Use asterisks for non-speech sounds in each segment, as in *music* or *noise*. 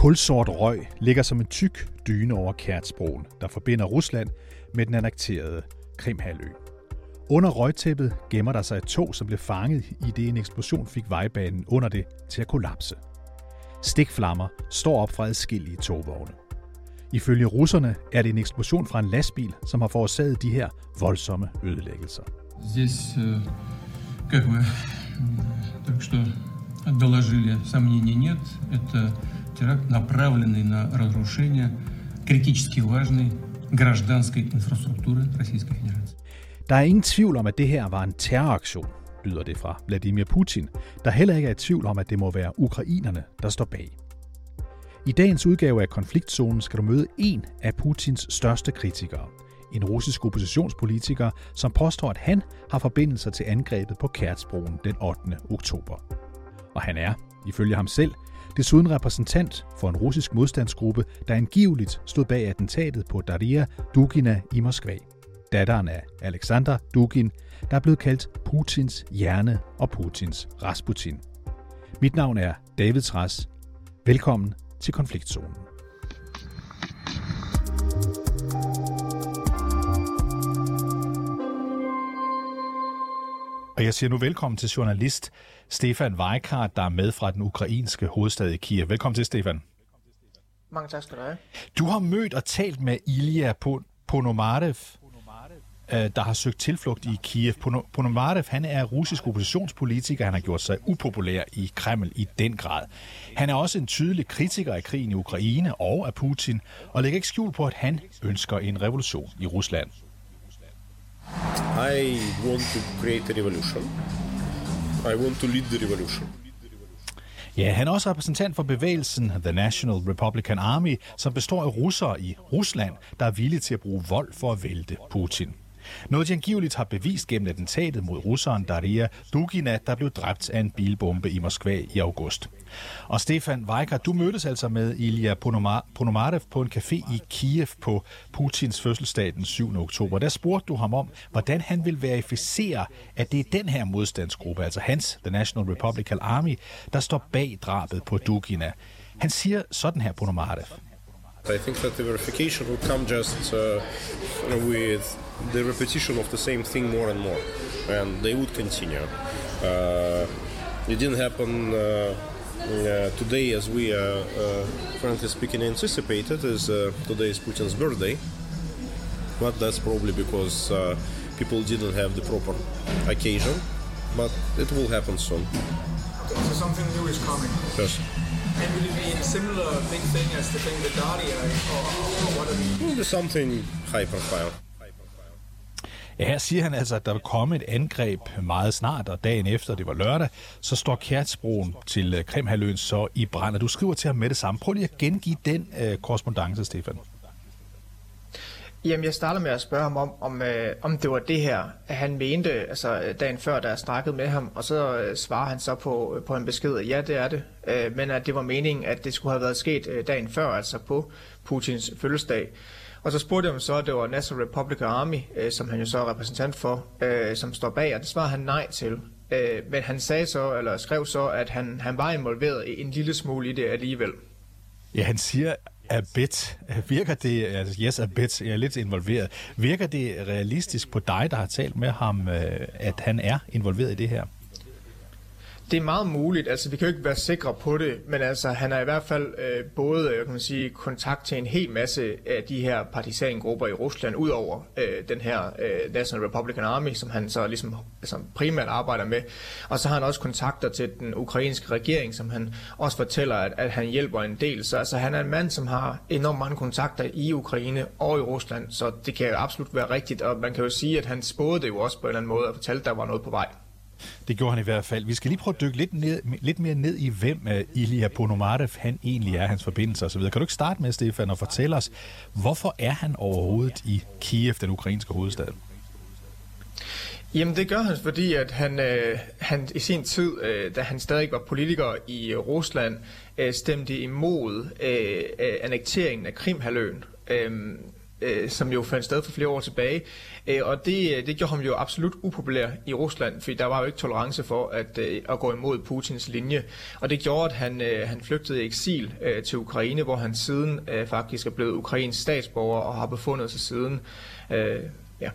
Kulsort røg ligger som en tyk dyne over Kærtsbroen, der forbinder Rusland med den annekterede Krimhalø. Under røgtæppet gemmer der sig et tog, som blev fanget i det en eksplosion fik vejbanen under det til at kollapse. Stikflammer står op fra adskillige togvogne. Ifølge russerne er det en eksplosion fra en lastbil, som har forårsaget de her voldsomme ødelæggelser. Здесь, э, как вы только что доложили, сомнений нет. Это теракт, направленный на разрушение критически важной гражданской инфраструктуры Российской Федерации. Der er ingen tvivl om, at det her var en terroraktion, lyder det fra Vladimir Putin, der heller ikke er i tvivl om, at det må være ukrainerne, der står bag. I dagens udgave af Konfliktzonen skal du møde en af Putins største kritikere. En russisk oppositionspolitiker, som påstår, at han har forbindelser til angrebet på Kærtsbroen den 8. oktober. Og han er, ifølge ham selv, desuden repræsentant for en russisk modstandsgruppe, der angiveligt stod bag attentatet på Daria Dugina i Moskva. Datteren af Alexander Dugin, der er blevet kaldt Putins hjerne og Putins Rasputin. Mit navn er David Træs. Velkommen til konfliktzonen. Og jeg siger nu velkommen til journalist Stefan Weikart, der er med fra den ukrainske hovedstad i Kiev. Velkommen til, Stefan. Mange tak skal du have. Du har mødt og talt med Ilya Ponomarev, øh, der har søgt tilflugt i Kiev. Ponomarev, han er russisk oppositionspolitiker. Han har gjort sig upopulær i Kreml i den grad. Han er også en tydelig kritiker af krigen i Ukraine og af Putin, og lægger ikke skjul på, at han ønsker en revolution i Rusland. I want to create a revolution. I want to lead the revolution. Ja, han er også repræsentant for bevægelsen The National Republican Army, som består af russere i Rusland, der er villige til at bruge vold for at vælte Putin. Noget de angiveligt har bevist gennem attentatet mod russeren Daria Dugina, der blev dræbt af en bilbombe i Moskva i august. Og Stefan Weikar, du mødtes altså med Ilya Ponomarev på en café i Kiev på Putins fødselsdag den 7. oktober. Der spurgte du ham om, hvordan han vil verificere, at det er den her modstandsgruppe, altså hans, The National Republican Army, der står bag drabet på Dugina. Han siger sådan her, Ponomarev. I think that the verification will come just uh, with the repetition of the same thing more and more, and they would continue. Uh, it didn't happen uh, uh, today as we are uh, currently speaking anticipated, as uh, today is Putin's birthday, but that's probably because people didn't have the proper occasion, but it will happen soon. So something new is coming. Yes. And will it be a similar big thing as the thing with Dardia, or, or what are we? Something high profile. Ja, her siger han altså, at der vil komme et angreb meget snart, og dagen efter, det var lørdag, så står Kærtsbroen til øh, Krimhaløen så i brand, og du skriver til ham med det samme. Prøv lige at gengive den øh, korrespondence, Stefan. Jamen, jeg starter med at spørge ham om, om, øh, om det var det her, at han mente, altså øh, dagen før, da jeg snakkede med ham, og så øh, svarer han så på, øh, på en besked, at ja, det er det, øh, men at det var meningen, at det skulle have været sket øh, dagen før, altså på Putins fødselsdag. Og så spurgte jeg ham så, at det var National Republican Army, øh, som han jo så er repræsentant for, øh, som står bag, og det svarede han nej til. Øh, men han sagde så, eller skrev så, at han, han var involveret en lille smule i det alligevel. Ja, han siger a bit. Virker det, altså yes, a bit, jeg er lidt involveret. Virker det realistisk på dig, der har talt med ham, øh, at han er involveret i det her? Det er meget muligt, altså vi kan jo ikke være sikre på det, men altså han har i hvert fald øh, både øh, kan man sige, kontakt til en hel masse af de her partisangrupper i Rusland, udover øh, den her øh, National Republican Army, som han så ligesom altså, primært arbejder med. Og så har han også kontakter til den ukrainske regering, som han også fortæller, at, at han hjælper en del. Så altså, han er en mand, som har enormt mange kontakter i Ukraine og i Rusland, så det kan jo absolut være rigtigt, og man kan jo sige, at han spåede det jo også på en eller anden måde og fortalte, at der var noget på vej. Det gjorde han i hvert fald. Vi skal lige prøve at dykke lidt, ned, lidt mere ned i, hvem uh, Ilya Ponomarev han egentlig er, hans forbindelser osv. Kan du ikke starte med, Stefan, og fortælle os, hvorfor er han overhovedet i Kiev, den ukrainske hovedstad? Jamen det gør han, fordi at han, øh, han i sin tid, øh, da han stadig var politiker i uh, Rusland, øh, stemte imod øh, annekteringen af Krimhaløen. Øh, um, øh, som jo fandt sted for flere år tilbage. Øh, og det, det gjorde ham jo absolut upopulær i Rusland, fordi der var jo ikke tolerance for at, øh, at gå imod Putins linje. Og det gjorde, at han, øh, han flygtede i eksil øh, til Ukraine, hvor han siden øh, faktisk er blevet ukrainsk statsborger og har befundet sig siden. Øh, ja.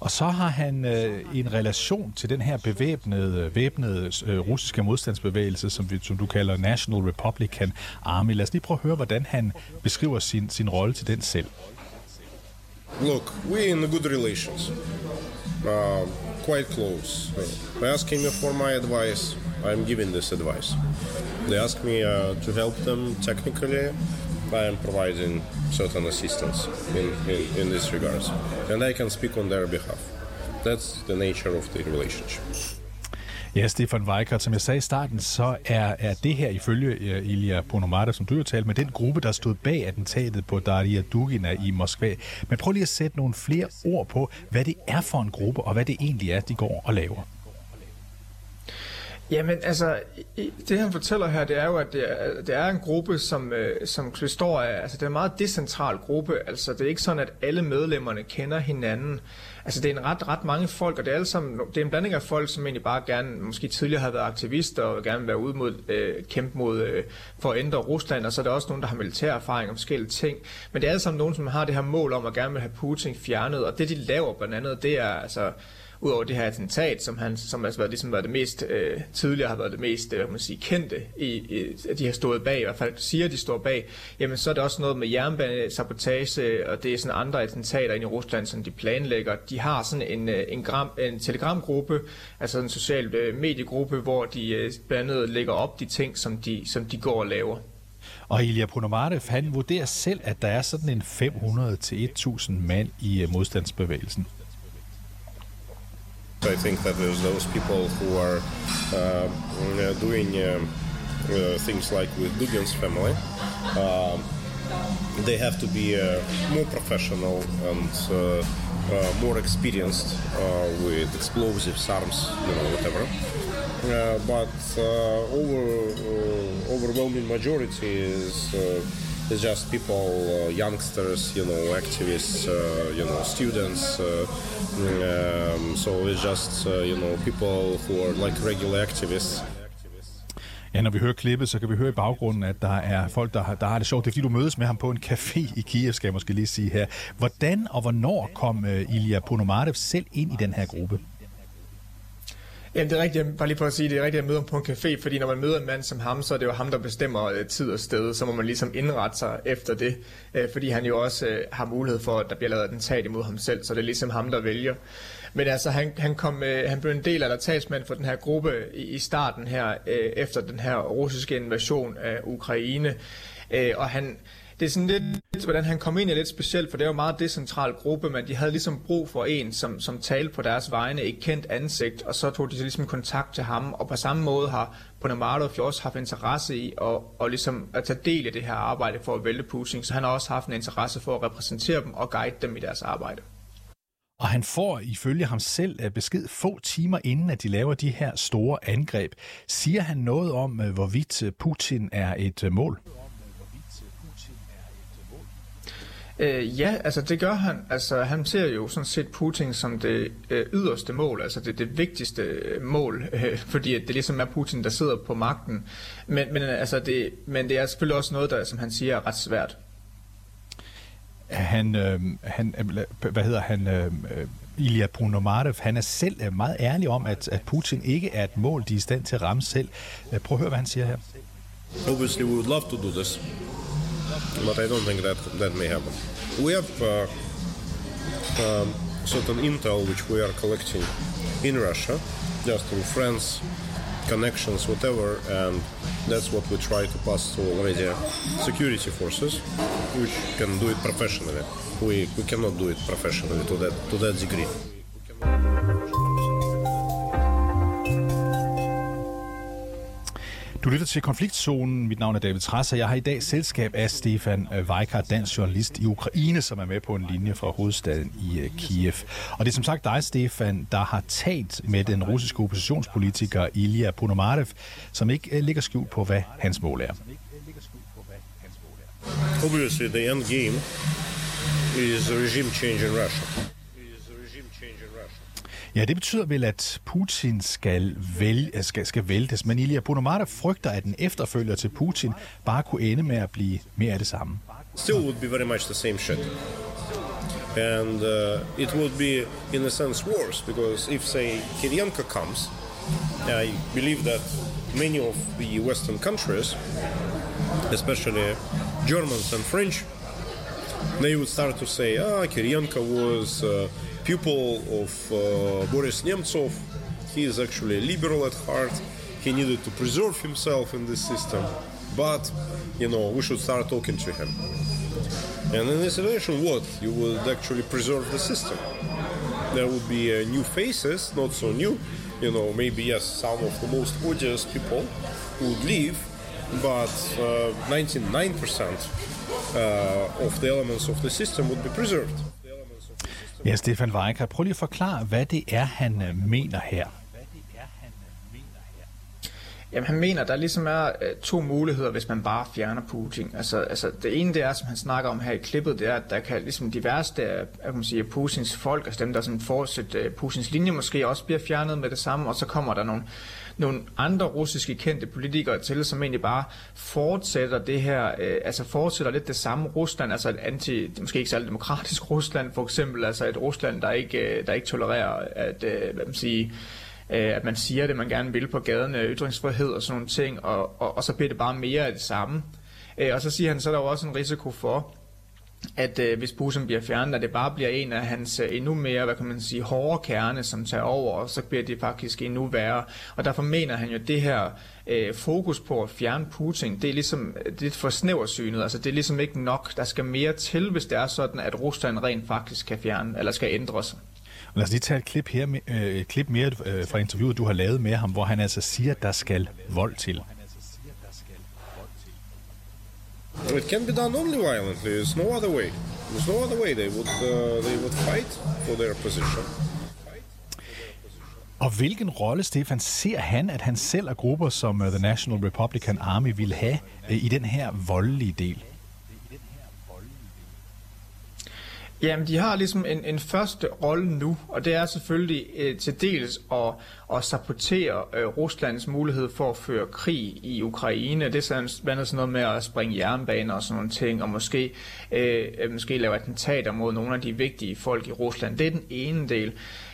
Og så har han øh, en relation til den her bevæbnede, væbnede øh, russiske modstandsbevægelse, som, vi, som du kalder National Republican Army. Lad os lige prøve at høre, hvordan han beskriver sin, sin rolle til den selv. Look, we're in good relations. Uh, quite close. They asking me for my advice. I'm giving this advice. They ask me uh, to help them technically. I am providing certain assistance in, in, in this regards. And I can speak on their behalf. That's the nature of the relationship. Ja, Stefan Weikert, som jeg sagde i starten, så er, er det her ifølge øh, Ilya Ponomata, som du har talt med, den gruppe, der stod bag attentatet på Daria Dugina i Moskva. Men prøv lige at sætte nogle flere ord på, hvad det er for en gruppe, og hvad det egentlig er, de går og laver. Jamen altså, det han fortæller her, det er jo, at det er, det er en gruppe, som, øh, som består af, altså det er en meget decentral gruppe, altså det er ikke sådan, at alle medlemmerne kender hinanden. Altså det er en ret, ret mange folk, og det er, alle sammen, det er en blanding af folk, som egentlig bare gerne, måske tidligere har været aktivister, og gerne vil være ude mod, øh, kæmpe mod, øh, for at ændre Rusland, og så er der også nogen, der har militær erfaring om forskellige ting. Men det er alle sammen nogen, som har det her mål om at gerne vil have Putin fjernet, og det de laver blandt andet, det er altså udover det her attentat, som, han, som altså var, ligesom var det mest, øh, tidligere har været det mest øh, man sige, kendte, i, i, at de har stået bag, i hvert fald siger, de står bag, jamen så er det også noget med jernbanesabotage, og det er sådan andre attentater ind i Rusland, som de planlægger. De har sådan en, øh, en, gram, en telegramgruppe, altså en social øh, mediegruppe, hvor de øh, blandt andet lægger op de ting, som de, som de går og laver. Og Ilya Ponomarev, han vurderer selv, at der er sådan en 500-1000 mand i øh, modstandsbevægelsen. I think that there's those people who are uh, doing um, uh, things like with Dugin's family. Um, they have to be uh, more professional and uh, uh, more experienced uh, with explosives, arms, you know, whatever. but over overwhelming majority is it's just people, uh, youngsters, you know, activists, uh, you know, students. Uh, um, so it's just, uh, you know, people who are like regular activists. Ja, når vi hører klippet, så kan vi høre i baggrunden, at der er folk, der har, der har det sjovt. Det er fordi, du mødes med ham på en café i Kiev, skal jeg måske lige sige her. Hvordan og hvornår kom uh, Ilya Ponomarev selv ind i den her gruppe? Jamen det er rigtigt, bare lige for at sige, det er rigtigt at møde ham på en café, fordi når man møder en mand som ham, så er det jo ham, der bestemmer øh, tid og sted, så må man ligesom indrette sig efter det, øh, fordi han jo også øh, har mulighed for, at der bliver lavet attentat imod ham selv, så det er ligesom ham, der vælger. Men altså, han, han, kom, han blev en del af der talsmand for den her gruppe i, i starten her, efter den her russiske invasion af Ukraine, og han, det er sådan lidt, hvordan han kom ind i lidt specielt, for det er jo meget decentral gruppe, men de havde ligesom brug for en, som, som talte på deres vegne, et kendt ansigt, og så tog de ligesom kontakt til ham, og på samme måde har Ponamarov jo også haft interesse i at, og ligesom at tage del i det her arbejde for at vælte Putin, så han har også haft en interesse for at repræsentere dem og guide dem i deres arbejde. Og han får ifølge ham selv øh, besked få timer inden, at de laver de her store angreb. Siger han noget om, øh, hvorvidt øh, Putin er et mål? Øh, ja, altså det gør han. Altså han ser jo sådan set Putin som det øh, yderste mål, altså det, det vigtigste øh, mål, øh, *laughs* fordi det ligesom er Putin, der sidder på magten. Men, men, altså det, men det er selvfølgelig også noget, der, som han siger, er ret svært. Han, øh, han hvad hedder han, øh, Ilya Ponomarev, han er selv øh, meget ærlig om, at, at Putin ikke er et mål, de er i stand til at ramme selv. Øh, prøv at høre, hvad han siger her. Obviously, we would love to do this. But I don't think that that may happen. We have uh, um, certain intel which we are collecting in Russia, just through friends, connections, whatever, and that's what we try to pass to already security forces, which can do it professionally. We, we cannot do it professionally to that to that degree. Du lytter til Konfliktzonen. Mit navn er David Træs, og jeg har i dag selskab af Stefan øh, Weikart, dansk journalist i Ukraine, som er med på en linje fra hovedstaden i øh, Kiev. Og det er som sagt dig, Stefan, der har talt med den russiske oppositionspolitiker Ilya Ponomarev, som ikke øh, ligger skjult på, hvad hans mål er. Obviously, the end game is regime change in Russia. Ja, det betyder vel, at Putin skal, væl, øh, skal, skal væltes, men Ilya Bonomata frygter, at den efterfølger til Putin bare kunne ende med at blive mere af det samme. Still would be very much the same shit. And uh, it would be, in a sense, worse, because if, say, Kirienko comes, I believe that many of the Western countries, especially Germans and French, they would start to say, ah, Kirienko was Uh, pupil of uh, Boris Nemtsov. He is actually a liberal at heart. He needed to preserve himself in this system. But, you know, we should start talking to him. And in this situation, what? You would actually preserve the system. There would be uh, new faces, not so new, you know, maybe yes, some of the most odious people would leave, but uh, 99% uh, of the elements of the system would be preserved. Ja, Stefan Weikert, prøv lige at forklare, hvad det er, han øh, mener her. Jamen han mener, der ligesom er øh, to muligheder, hvis man bare fjerner Putin. Altså, altså det ene det er, som han snakker om her i klippet, det er, at der kan ligesom de værste af kan man sige, Putins folk, altså dem, der sådan fortsætter øh, Putins linje, måske også bliver fjernet med det samme, og så kommer der nogle, nogle andre russiske kendte politikere til, som egentlig bare fortsætter det her, øh, altså fortsætter lidt det samme Rusland, altså et anti, måske ikke særlig demokratisk Rusland, for eksempel, altså et Rusland, der ikke, øh, der ikke tolererer, at, øh, hvad man siger, øh, at man siger det, man gerne vil på gaden, øh, ytringsfrihed og sådan nogle ting, og, og, og så bliver det bare mere af det samme. Øh, og så siger han, så er der jo også en risiko for, at øh, hvis Putin bliver fjernet, at det bare bliver en af hans øh, endnu mere, hvad kan man sige, hårde kerne, som tager over, og så bliver det faktisk endnu værre. Og derfor mener han jo, at det her øh, fokus på at fjerne Putin, det er ligesom det er for snæversynet. Altså det er ligesom ikke nok. Der skal mere til, hvis det er sådan, at Rusland rent faktisk kan fjerne, eller skal ændre sig. Lad os lige tage et klip, her, øh, et klip mere øh, fra interviewet, du har lavet med ham, hvor han altså siger, at der skal vold til. It can be done only violently. There's no other way. There's no other way. They would uh, they would fight for their position. Og hvilken rolle, Stefan, ser han, at han selv og grupper som uh, The National Republican Army vil have uh, i den her voldelige del? Jamen, de har ligesom en, en første rolle nu, og det er selvfølgelig øh, til dels at, at sabotere øh, Ruslands mulighed for at føre krig i Ukraine. Det er sådan, sådan noget med at springe jernbaner og sådan nogle ting, og måske, øh, øh, måske lave attentater mod nogle af de vigtige folk i Rusland. Det er den ene del.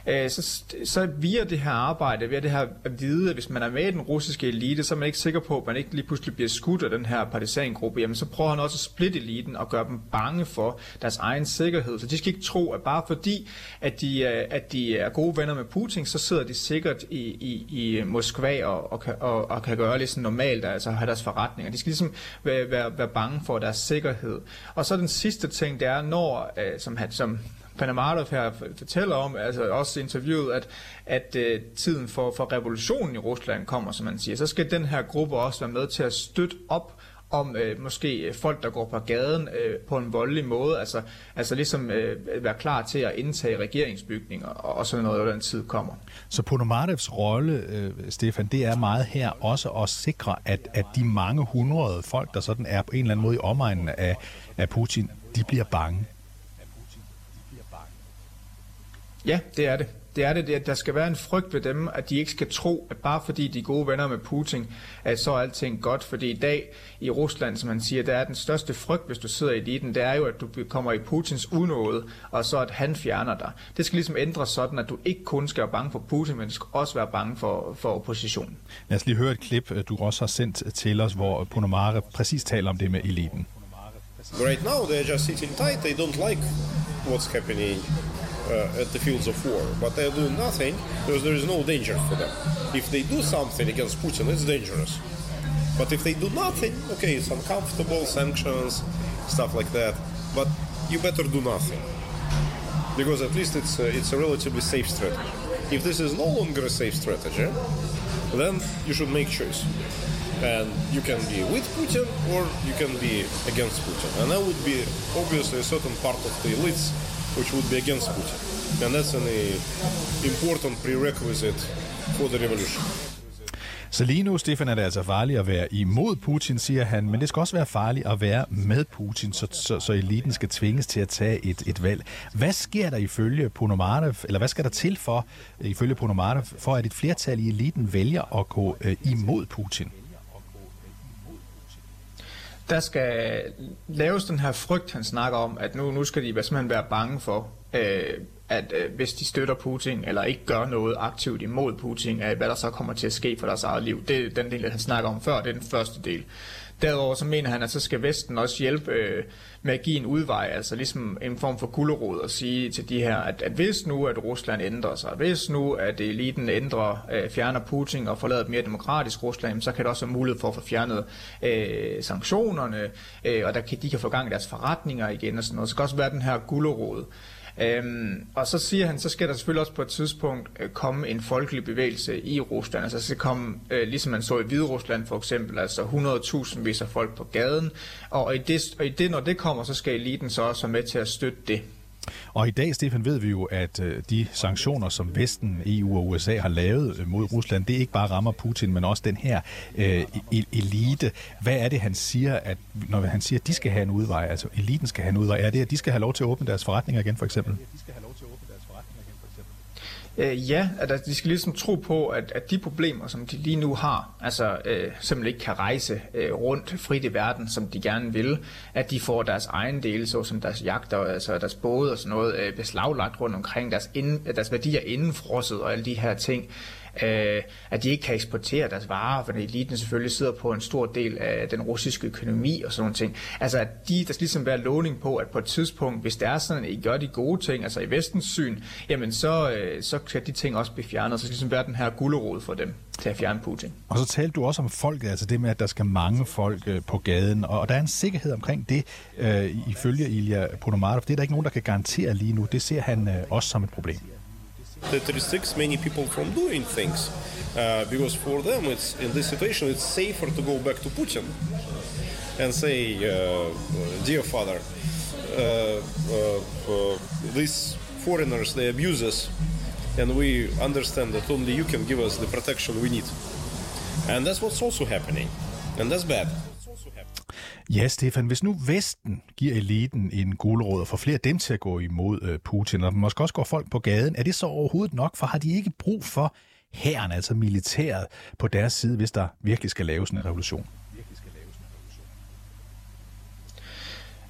Øh, så, så via det her arbejde, via det her at vide, at hvis man er med i den russiske elite, så er man ikke sikker på, at man ikke lige pludselig bliver skudt af den her partisangruppe. Jamen, så prøver han også at splitte eliten og gøre dem bange for deres egen sikkerhed. Så de skal ikke tro, at bare fordi, at de, øh, at de er gode venner med Putin, så sidder de sikkert i, i, i Moskva og, og, og, og kan gøre ligesom normalt, altså have deres forretninger. De skal ligesom være, være, være bange for deres sikkerhed. Og så den sidste ting, det er, når, øh, som, som Panamarov her fortæller om, altså også interviewet, at, at øh, tiden for, for revolutionen i Rusland kommer, som man siger, så skal den her gruppe også være med til at støtte op om øh, måske folk, der går på gaden øh, på en voldelig måde, altså, altså ligesom øh, være klar til at indtage regeringsbygninger og, og sådan noget, når den tid kommer. Så Ponomarevs rolle, øh, Stefan, det er meget her også at sikre, at, at de mange hundrede folk, der sådan er på en eller anden måde i omegnen af, af Putin, de bliver bange. Ja, det er det. Det er det, det, at der skal være en frygt ved dem, at de ikke skal tro, at bare fordi de er gode venner med Putin, at så er alting godt. Fordi i dag i Rusland, som man siger, der er den største frygt, hvis du sidder i eliten, det er jo, at du kommer i Putins unåde, og så at han fjerner dig. Det skal ligesom ændres sådan, at du ikke kun skal være bange for Putin, men du skal også være bange for, for oppositionen. Lad os lige høre et klip, du også har sendt til os, hvor Ponomare præcis taler om det med eliten. Right now they're just sitting tight. They don't like what's happening uh, at the fields of war, but they're doing nothing because there is no danger for them. If they do something against Putin, it's dangerous. But if they do nothing, okay, it's uncomfortable, sanctions, stuff like that. But you better do nothing because at least it's a, it's a relatively safe strategy. If this is no longer a safe strategy, then you should make choice. And you can be with Putin or you can be against Putin. And that would be obviously a certain part of the elites which would be against Putin. And that's an important prerequisite for the revolution. Så lige nu, Stefan, er det altså farligt at være imod Putin, siger han, men det skal også være farligt at være med Putin, så, så, så eliten skal tvinges til at tage et, et valg. Hvad sker der ifølge Ponomarev, eller hvad skal der til for, ifølge Ponomarev, for at et flertal i eliten vælger at gå øh, imod Putin? Der skal laves den her frygt, han snakker om, at nu, nu skal de simpelthen være bange for, øh, at øh, hvis de støtter Putin, eller ikke gør noget aktivt imod Putin, at hvad der så kommer til at ske for deres eget liv. Det er den del, han snakker om før, det er den første del. Derudover så mener han, at så skal Vesten også hjælpe øh, med at give en udvej, altså ligesom en form for gulderod og sige til de her, at, at hvis nu at Rusland ændrer sig, hvis nu at eliten ændrer, øh, fjerner Putin og forlader et mere demokratisk Rusland, så kan det også være mulighed for at få fjernet øh, sanktionerne, øh, og der kan, de kan få gang i deres forretninger igen og sådan noget. Så skal også være den her gulderod. Øhm, og så siger han, så skal der selvfølgelig også på et tidspunkt øh, komme en folkelig bevægelse i Rusland. Altså så skal komme, øh, ligesom man så i Hvide Rusland for eksempel, altså 100.000 viser folk på gaden. Og i, det, og i det, når det kommer, så skal eliten så også være med til at støtte det. Og i dag, Stefan, ved vi jo, at øh, de sanktioner, som Vesten, EU og USA har lavet øh, mod Rusland, det ikke bare rammer Putin, men også den her øh, e-, elite. Hvad er det, han siger, at når han siger, at de skal have en udvej, altså eliten skal have en udvej, er det, at de skal have lov til at åbne deres forretninger igen, for eksempel? De skal have lov til at åbne Øh, ja, at de skal ligesom tro på, at, at de problemer, som de lige nu har, altså øh, simpelthen ikke kan rejse øh, rundt frit i verden, som de gerne vil, at de får deres egen dele, såsom deres jagter, altså deres både og sådan noget, øh, beslaglagt rundt omkring, deres, ind, deres værdier indenfrosset og alle de her ting øh, at de ikke kan eksportere deres varer, fordi eliten selvfølgelig sidder på en stor del af den russiske økonomi og sådan nogle ting. Altså at de, der skal ligesom være lovning på, at på et tidspunkt, hvis det er sådan, at I gør de gode ting, altså i vestens syn, jamen så, øh, så skal de ting også blive fjernet, så skal ligesom være den her gulderod for dem til at fjerne Putin. Og så talte du også om folket, altså det med, at der skal mange folk øh, på gaden, og der er en sikkerhed omkring det, øh, ifølge Ilya Ponomarov. Det er der ikke nogen, der kan garantere lige nu. Det ser han øh, også som et problem. That restricts many people from doing things. Uh, because for them it's in this situation it's safer to go back to Putin and say uh, dear father uh, uh, uh, these foreigners they abuse us and we understand that only you can give us the protection we need. And that's what's also happening and that's bad Ja, Stefan, hvis nu Vesten giver eliten en guldråd og får flere dem til at gå imod øh, Putin, og måske også går folk på gaden, er det så overhovedet nok, for har de ikke brug for hæren, altså militæret, på deres side, hvis der virkelig skal laves en revolution?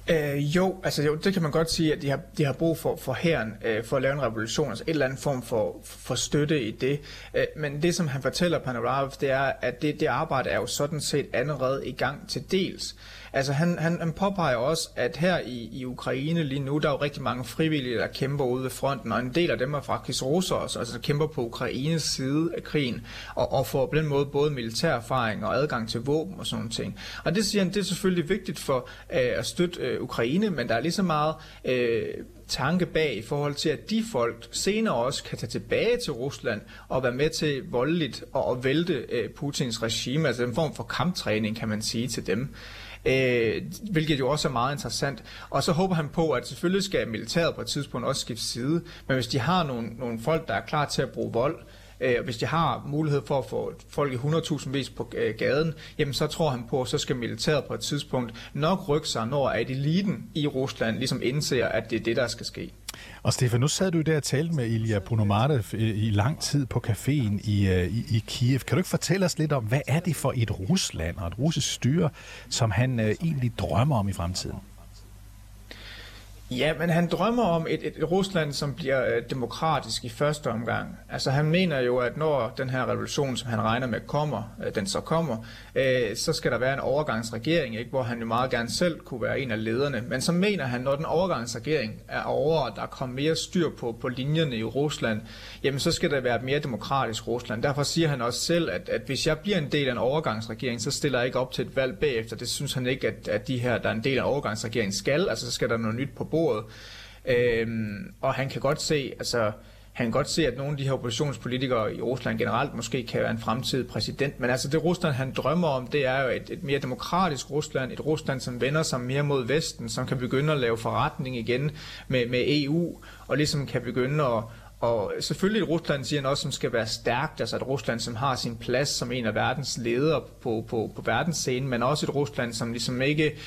Øh, jo, altså jo, det kan man godt sige, at de har, de har brug for, for herren øh, for at lave en revolution, altså et eller andet form for, for støtte i det. Øh, men det, som han fortæller Panorav, det er, at det, det arbejde er jo sådan set allerede i gang til dels. Altså han, han, han påpeger også, at her i, i Ukraine lige nu, der er jo rigtig mange frivillige, der kæmper ude ved fronten, og en del af dem er faktisk russere, altså der kæmper på Ukraines side af krigen, og, og får på den måde både militær erfaring og adgang til våben og sådan ting. Og det siger han, det er selvfølgelig vigtigt for øh, at støtte øh, Øh, Ukraine, men der er lige så meget... Øh, tanke bag i forhold til, at de folk senere også kan tage tilbage til Rusland og være med til voldeligt at, at vælte øh, Putins regime, altså en form for kamptræning, kan man sige til dem øh, hvilket jo også er meget interessant. Og så håber han på, at selvfølgelig skal militæret på et tidspunkt også skifte side, men hvis de har nogle, nogle folk, der er klar til at bruge vold, øh, Øh, hvis de har mulighed for at få folk i 100.000 vis på øh, gaden, jamen så tror han på, at så skal militæret på et tidspunkt nok rykke sig, når at eliten i Rusland ligesom indser, at det er det, der skal ske. Og Stefan, nu sad du der og talte med Ilya Punomarev øh, i lang tid på caféen i, øh, i, i Kiev. Kan du ikke fortælle os lidt om, hvad er det for et Rusland og et russisk styre, som han egentlig drømmer om i fremtiden? Ja, men han drømmer om et, et Rusland, som bliver øh, demokratisk i første omgang. Altså han mener jo, at når den her revolution, som han regner med kommer, øh, den så kommer, øh, så skal der være en overgangsregering, ikke? hvor han jo meget gerne selv kunne være en af lederne. Men så mener han, når den overgangsregering er over, og der kommer mere styr på, på linjerne i Rusland, jamen så skal der være et mere demokratisk Rusland. Derfor siger han også selv, at, at hvis jeg bliver en del af en overgangsregering, så stiller jeg ikke op til et valg bagefter. Det synes han ikke, at, at de her, der er en del af overgangsregeringen skal. Altså så skal der noget nyt på bordet. Øhm, og han kan godt se, altså han kan godt se, at nogle af de her oppositionspolitikere i Rusland generelt måske kan være en fremtidig præsident, men altså det Rusland, han drømmer om, det er jo et, et mere demokratisk Rusland, et Rusland, som vender sig mere mod Vesten, som kan begynde at lave forretning igen med, med EU, og ligesom kan begynde at, Og selvfølgelig Rusland siger han også, som skal være stærkt, altså et Rusland, som har sin plads som en af verdens ledere på, på, på verdensscenen, men også et Rusland, som ligesom ikke,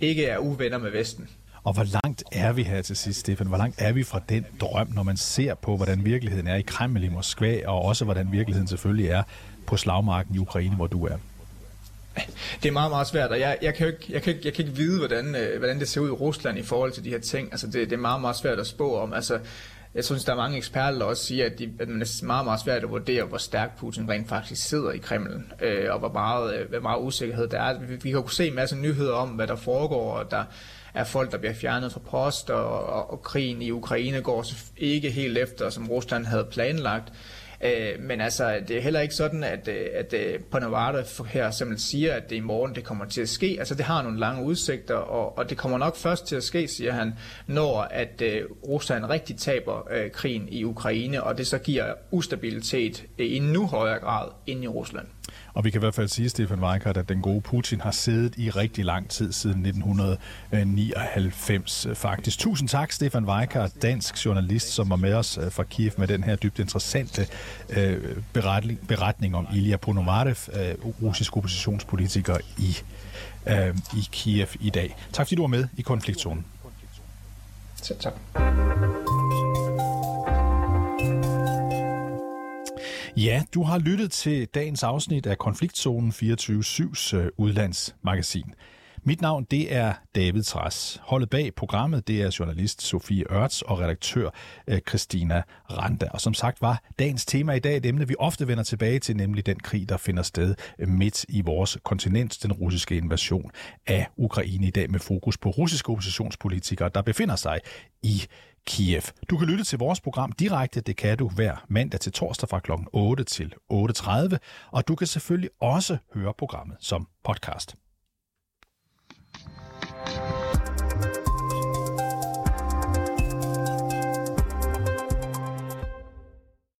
ikke er uvenner med Vesten. Og hvor langt er vi her til sidst, Stefan? Hvor langt er vi fra den drøm, når man ser på, hvordan virkeligheden er i Kreml i Moskva, og også hvordan virkeligheden selvfølgelig er på slagmarken i Ukraine, hvor du er? Det er meget, meget svært, og jeg, jeg, kan, jo ikke, jeg, kan, ikke, jeg kan ikke vide, hvordan, øh, hvordan det ser ud i Rusland i forhold til de her ting. Altså, det, det er meget, meget svært at spå om. Altså, jeg synes, der er mange eksperter, der også siger, at, de, at det er meget, meget svært at vurdere, hvor stærk Putin rent faktisk sidder i Kreml, øh, og hvor meget, øh, hvor meget usikkerhed der er. Vi, vi kan jo se en masse nyheder om, hvad der foregår, og der er folk, der bliver fjernet fra post, og, og, og krigen i Ukraine går ikke helt efter, som Rusland havde planlagt. Øh, men altså, det er heller ikke sådan, at, at, at øh, her simpelthen siger, at det i morgen det kommer til at ske. Altså, det har nogle lange udsigter, og, og det kommer nok først til at ske, siger han, når at uh, Rusland rigtig taber uh, krigen i Ukraine, og det så giver ustabilitet uh, i endnu højere grad ind i Rusland. Og vi kan i hvert fald sige, Stefan Weikert, at den gode Putin har siddet i rigtig lang tid siden 1999 øh, faktisk. Tusind tak, Stefan Weikert, dansk journalist, som var med os øh, fra Kiev med den her dybt interessante øh, beretning, beretning om Ilya Ponomarev, øh, russisk oppositionspolitiker i, øh, i Kiev i dag. Tak fordi du var med i konfliktzonen. Selv tak. Ja, du har lyttet til dagens afsnit af Konfliktzonen 24-7's øh, udlandsmagasin. Mit navn det er David Træs. Holdet bag programmet det er journalist Sofie Ørts og redaktør øh, Christina Randa. Og som sagt var dagens tema i dag et emne, vi ofte vender tilbage til, nemlig den krig, der finder sted øh, midt i vores kontinent, den russiske invasion af Ukraine i dag med fokus på russiske oppositionspolitikere, der befinder sig i Kiev. Du kan lytte til vores program direkte, det kan du hver mandag til torsdag fra kl. 8 til 8.30, og du kan selvfølgelig også høre programmet som podcast.